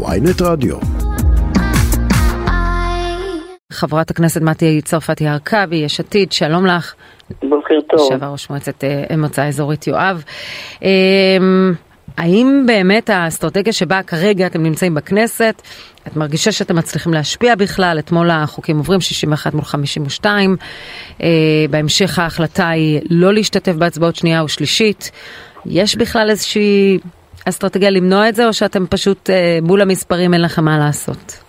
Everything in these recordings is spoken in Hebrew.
ויינט רדיו. חברת הכנסת מטי צרפתי הרכבי, יש עתיד, שלום לך. בוקר טוב. לשעבר ראש מועצת אה, מוצא אזורית יואב. אה, האם באמת האסטרטגיה שבה כרגע אתם נמצאים בכנסת, את מרגישה שאתם מצליחים להשפיע בכלל? אתמול החוקים עוברים 61 מול 52. אה, בהמשך ההחלטה היא לא להשתתף בהצבעות שנייה או שלישית. יש בכלל איזושהי אסטרטגיה למנוע את זה, או שאתם פשוט אה, מול המספרים אין לכם מה לעשות?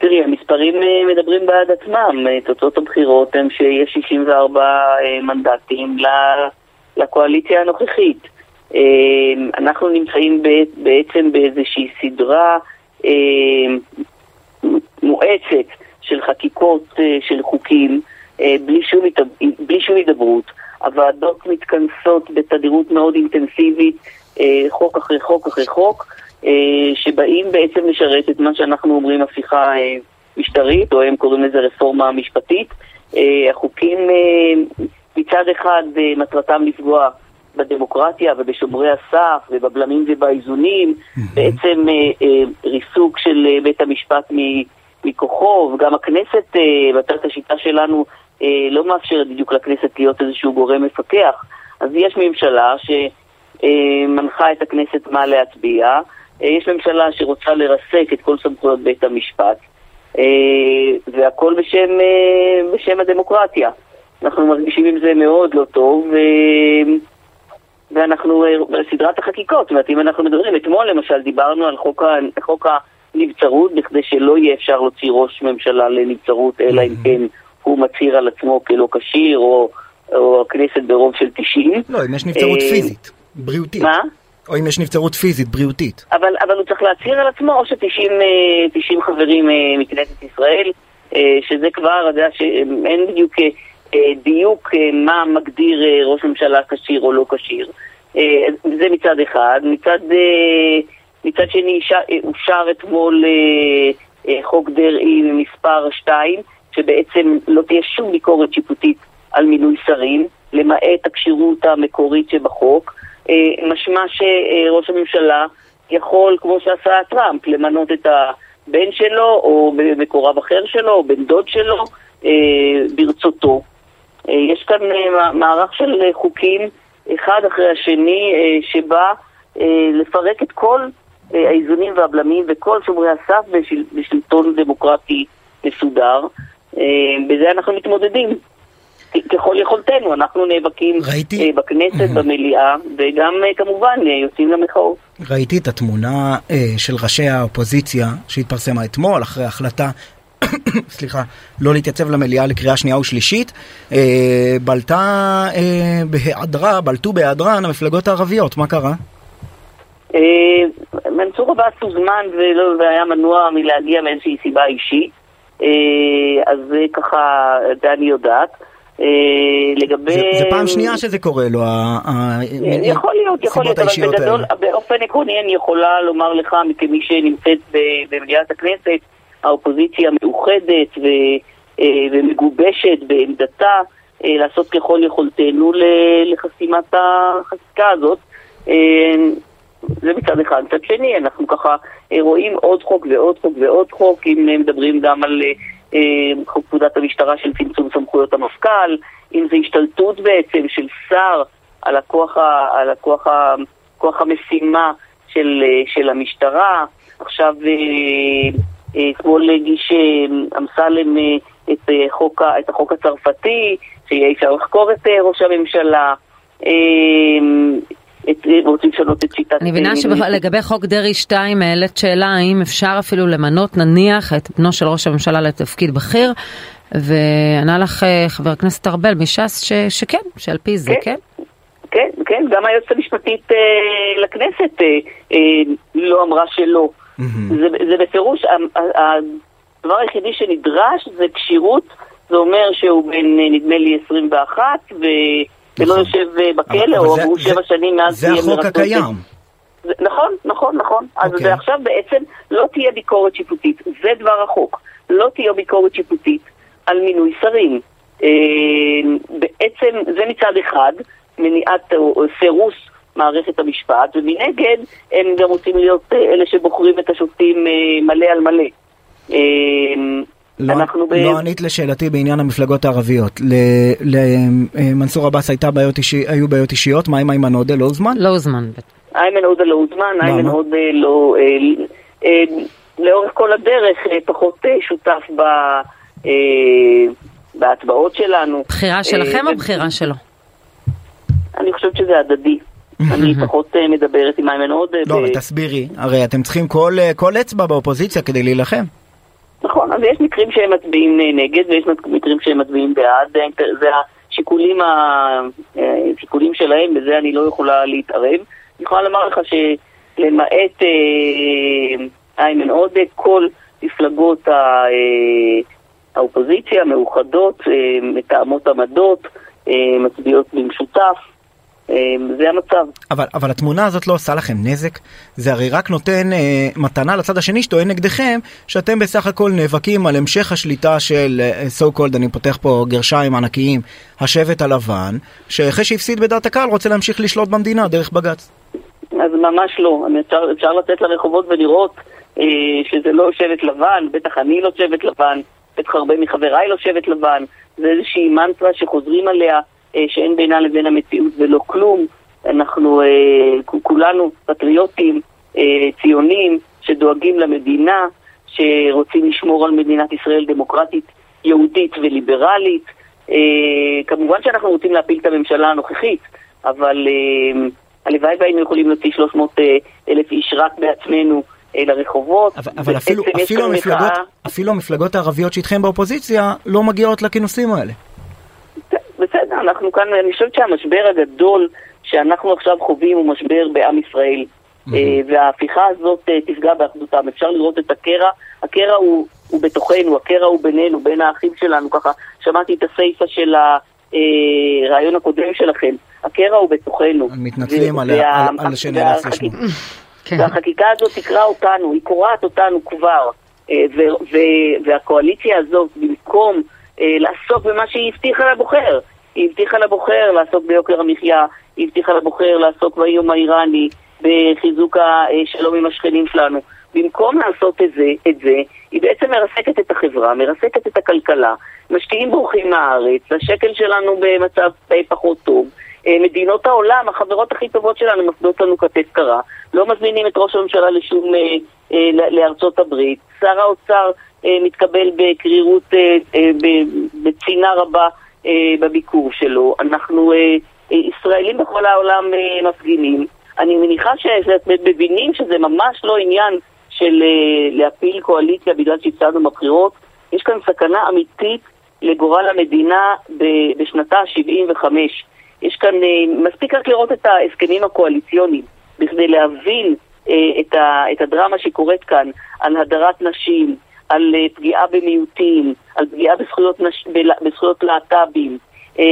תראי, המספרים אה, מדברים בעד עצמם. אה, תוצאות הבחירות הן שיש 64 אה, מנדטים לקואליציה הנוכחית. אנחנו נמצאים בעצם באיזושהי סדרה מואצת של חקיקות של חוקים בלי שום, בלי שום הידברות. הוועדות מתכנסות בתדירות מאוד אינטנסיבית, חוק אחרי חוק אחרי חוק. אה, שבאים בעצם לשרת את מה שאנחנו אומרים הפיכה אה, משטרית, או הם קוראים לזה רפורמה משפטית. אה, החוקים מצד אחד מטרתם לפגוע בדמוקרטיה ובשומרי הסף ובבלמים ובאיזונים, בעצם ריסוק של בית המשפט מכוחו, וגם הכנסת, בתת השיטה שלנו, לא מאפשרת בדיוק לכנסת להיות איזשהו גורם מפקח. אז יש ממשלה שמנחה את הכנסת מה להצביע, אה, יש ממשלה שרוצה לרסק את כל סמכויות בית המשפט, אה, והכל בשם, אה, בשם הדמוקרטיה. אנחנו מרגישים עם זה מאוד לא טוב, ואנחנו, סדרת החקיקות, זאת אומרת, אם אנחנו מדברים, אתמול למשל דיברנו על חוק, חוק הנבצרות, בכדי שלא יהיה אפשר להוציא ראש ממשלה לנבצרות, אלא אם כן הוא מצהיר על עצמו כלא כשיר, או, או הכנסת ברוב של 90. לא, אם יש נבצרות פיזית, בריאותית. מה? או אם יש נבצרות פיזית, בריאותית. אבל, אבל הוא צריך להצהיר על עצמו, או ש-90 אה, חברים אה, מכנסת ישראל, אה, שזה כבר, אתה יודע, שאין בדיוק דיוק מה מגדיר ראש ממשלה כשיר או לא כשיר. זה מצד אחד. מצד, מצד שני, אושר אתמול חוק דרעי מספר 2, שבעצם לא תהיה שום ביקורת שיפוטית על מינוי שרים, למעט הכשירות המקורית שבחוק. אה, משמע שראש הממשלה יכול, כמו שעשה טראמפ, למנות את הבן שלו, או מקורב אחר שלו, או בן דוד שלו, אה, ברצותו. אה, יש כאן מערך של חוקים, אחד אחרי השני, שבא לפרק את כל האיזונים והבלמים וכל שומרי הסף בשלטון דמוקרטי מסודר. בזה אנחנו מתמודדים. ככל יכולתנו, אנחנו נאבקים ראיתי... אה, בכנסת, במליאה, וגם אה, כמובן אה, יוצאים למחאות. ראיתי את התמונה של ראשי האופוזיציה שהתפרסמה אתמול אחרי החלטה סליחה, לא להתייצב למליאה לקריאה שנייה ושלישית, בלטה בהיעדרה, בלטו בהיעדרן המפלגות הערביות, מה קרה? מנסור עבאס הוזמן והיה מנוע מלהגיע מאיזושהי סיבה אישית, אז ככה, זה אני יודעת. אה, לגבי... זה, זה פעם שנייה שזה קורה לו, יכול להיות, יכול להיות, אבל בגדול, באופן עקרוני אני יכולה לומר לך, כמי שנמצאת במליאת הכנסת, האופוזיציה מאוחדת ו, אה, ומגובשת בעמדתה אה, לעשות ככל יכולתנו לחסימת החקיקה הזאת. זה מצד אחד. מצד שני, אנחנו ככה רואים עוד חוק ועוד חוק ועוד חוק, אם מדברים גם על אה, חוק פקודת המשטרה של צמצום סמכויות המפכ"ל, אם זה השתלטות בעצם של שר על הכוח, על המשימה של, אה, של המשטרה. עכשיו, אה, אתמול הגיש אמסלם את, את החוק הצרפתי, שיהיה אפשר לחקור את ראש הממשלה. רוצים לשנות את שיטת... אני מבינה שלגבי חוק דרעי 2 העלית שאלה האם אפשר אפילו למנות נניח את בנו של ראש הממשלה לתפקיד בכיר וענה לך אה, חבר הכנסת ארבל מש"ס ש, שכן, שעל פי זה, כן? כן, כן, גם היועצת המשפטית אה, לכנסת אה, אה, לא אמרה שלא. Mm-hmm. זה, זה בפירוש, הדבר היחידי שנדרש זה כשירות, זה אומר שהוא בן נדמה לי 21 ו... ולא נכון. יושב אה, בכלא, או עברו שבע שנים מאז... זה החוק הקיים. נכון, נכון, נכון. אז אוקיי. עכשיו בעצם לא תהיה ביקורת שיפוטית, זה דבר החוק. לא תהיה ביקורת שיפוטית על מינוי שרים. אה, בעצם זה מצד אחד, מניעת או סירוס מערכת המשפט, ומנגד הם גם רוצים להיות אה, אלה שבוחרים את השופטים מלא על מלא. אה, לא, אנחנו ב- לא ענית לשאלתי בעניין המפלגות הערביות. למנסור עבאס הייתה בעיות אישי, היו בעיות אישיות, מה עם איימן עודה? לא הוזמן? לא הוזמן. איימן עודה לא הוזמן? איימן עודה לא... אה, אה, לאורך כל הדרך אה, פחות אה, שותף ב, אה, בהצבעות שלנו. בחירה שלכם אה, או בחירה שלו? אני חושבת שזה הדדי. אני פחות אה, מדברת עם איימן עודה. לא, תסבירי, הרי אתם צריכים כל, אה, כל אצבע באופוזיציה כדי להילחם. אז יש מקרים שהם מצביעים אה, נגד ויש מקרים שהם מצביעים בעד, האינטר- זה השיקולים, ה- אה, השיקולים שלהם, בזה אני לא יכולה להתערב. אני יכולה לומר לך שלמעט אה, איימן עודה, כל מפלגות אה, האופוזיציה מאוחדות, אה, מתאמות עמדות, אה, מצביעות במשותף, אה, זה המצב. אבל, אבל התמונה הזאת לא עושה לכם נזק, זה הרי רק נותן אה, מתנה לצד השני שטוען נגדכם, שאתם בסך הכל נאבקים על המשך השליטה של אה, so called, אני פותח פה גרשיים ענקיים, השבט הלבן, שאחרי שהפסיד בדעת הקהל רוצה להמשיך לשלוט במדינה דרך בג"ץ. אז ממש לא. אפשר, אפשר לצאת לרחובות ולראות אה, שזה לא שבט לבן, בטח אני לא שבט לבן, בטח הרבה מחבריי לא שבט לבן. זה איזושהי מנטרה שחוזרים עליה, שאין בינה לבין המציאות ולא כלום. אנחנו אה, כולנו פטריוטים, אה, ציונים, שדואגים למדינה, שרוצים לשמור על מדינת ישראל דמוקרטית, יהודית וליברלית. אה, כמובן שאנחנו רוצים להפיל את הממשלה הנוכחית, אבל אה, הלוואי והיינו יכולים להוציא 300 אה, אלף איש רק בעצמנו אה, לרחובות. אבל, אבל אפילו, אפילו, המפלגות, מחאה- אפילו המפלגות הערביות שאיתכם באופוזיציה לא מגיעות לכינוסים האלה. אנחנו כאן, אני חושבת שהמשבר הגדול שאנחנו עכשיו חווים הוא משבר בעם ישראל. אה, וההפיכה הזאת אה, תפגע באחדותם. אפשר לראות את הקרע, הקרע הוא, הוא בתוכנו, הקרע הוא בינינו, בין האחים שלנו, ככה שמעתי את הסיפה של הרעיון הקודם שלכם. הקרע הוא בתוכנו. מתנצלים ו- על, וה- על, על והחקיקה-. כן. והחקיקה הזאת תקרע אותנו, היא קורעת אותנו כבר. אה, ו- ו- והקואליציה הזאת, במקום אה, לעסוק במה שהיא הבטיחה לבוחר, היא הבטיחה לבוחר לעסוק ביוקר המחיה, היא הבטיחה לבוחר לעסוק באיום האיראני, בחיזוק השלום עם השכנים שלנו. במקום לעשות את זה, את זה, היא בעצם מרסקת את החברה, מרסקת את הכלכלה, משקיעים בורחים מהארץ, השקל שלנו במצב אה, פחות טוב. אה, מדינות העולם, החברות הכי טובות שלנו מפנות לנו כתף קרה, לא מזמינים את ראש הממשלה לשום, אה, לארצות הברית, שר האוצר מתקבל בקרירות, ב- בצנעה רבה בביקור שלו, אנחנו אה, אה, ישראלים בכל העולם אה, מפגינים, אני מניחה שאתם מבינים שזה ממש לא עניין של אה, להפיל קואליציה בגלל שהפסדנו בבחירות, יש כאן סכנה אמיתית לגורל המדינה בשנתה ה-75. יש כאן, אה, מספיק רק לראות את ההסכמים הקואליציוניים, בכדי להבין אה, את הדרמה שקורית כאן, על הדרת נשים, על אה, פגיעה במיעוטים, על פגיעה בזכויות, נש, בזכויות להט"בים, אה,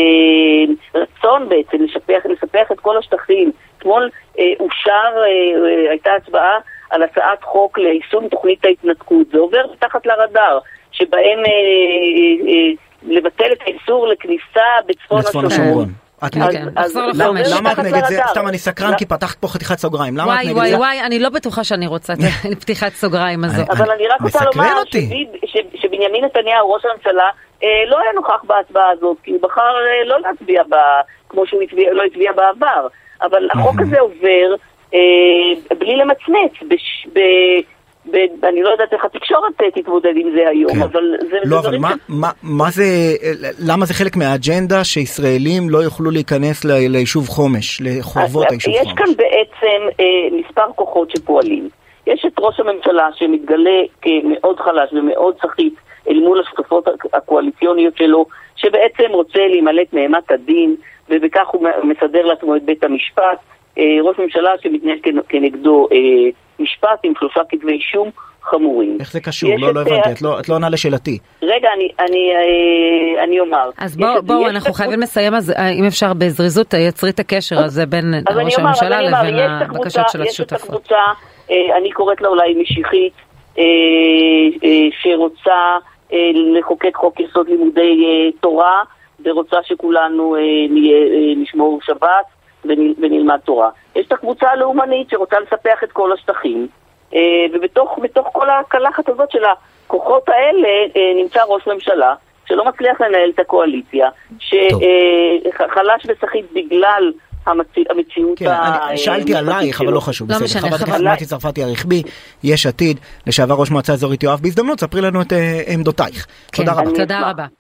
רצון בעצם לשפח, לספח את כל השטחים. אתמול אה, אושר, הייתה הצבעה על הצעת חוק ליישום תוכנית ההתנתקות. זה עובר מתחת לרדאר, שבהם לבטל את האיסור לכניסה בצפון השומרון. את נגד- זה. למה את נגד זה? סתם אני סקרן לא- כי פתחת פה חתיכת סוגריים. למה את וואי נגד וואי זה? וואי, אני לא בטוחה שאני רוצה את פתיחת סוגריים הזו. אבל אני רק רוצה לומר שבנימין נתניהו, ראש הממשלה, אה, לא היה נוכח בהצבעה הזאת, כי הוא בחר אה, לא להצביע כמו שהוא לא הצביע בעבר. אבל החוק הזה עובר אה, בלי למצמץ. בש- ב- ב- אני לא יודעת איך התקשורת אה, תתמודד עם זה היום, כן. אבל זה זה לא, אבל מה, ש- מה, מה זה, למה זה חלק מהאג'נדה שישראלים לא יוכלו להיכנס ליישוב חומש, לחורבות היישוב יש חומש? כאן בעצם אה, מספר כוחות שפועלים. יש את ראש הממשלה שמתגלה כמאוד חלש ומאוד סחיט אל מול השותפות הק- הקואליציוניות שלו, שבעצם רוצה להימלט מאימת הדין, ובכך הוא מסדר לעצמו את בית המשפט. אה, ראש ממשלה שמתנהל כנ- כנגדו אה, משפט עם שלושה כתבי אישום חמורים. איך זה קשור? לא, לא הבנתי, אה, את לא, את לא עונה לשאלתי. רגע, אני, אני, אני אומר. אז בואו, יש אנחנו חייבים לסיים, אז אם אפשר בזריזות, יצרי את הקשר הזה בין ראש הממשלה לבין הבקשות של יש את השותפות. הקבוצה, אני קוראת לה אולי משיחית, שרוצה לחוקק חוק יסוד לימודי תורה, ורוצה שכולנו נשמור שבת, ונלמד תורה. יש את הקבוצה הלאומנית שרוצה לספח את כל השטחים, ובתוך כל הקלחת הזאת של הכוחות האלה נמצא ראש ממשלה שלא מצליח לנהל את הקואליציה, שחלש וסחיט בגלל המציאות כן, ה... שאלתי עלייך, אבל לא חשוב, לא בסדר. חברת הכנסת מטי צרפתי הרכבי, יש עתיד, לשעבר ראש מועצה אזורית יואב, בהזדמנות, ספרי לנו את עמדותייך. תודה רבה. תודה רבה.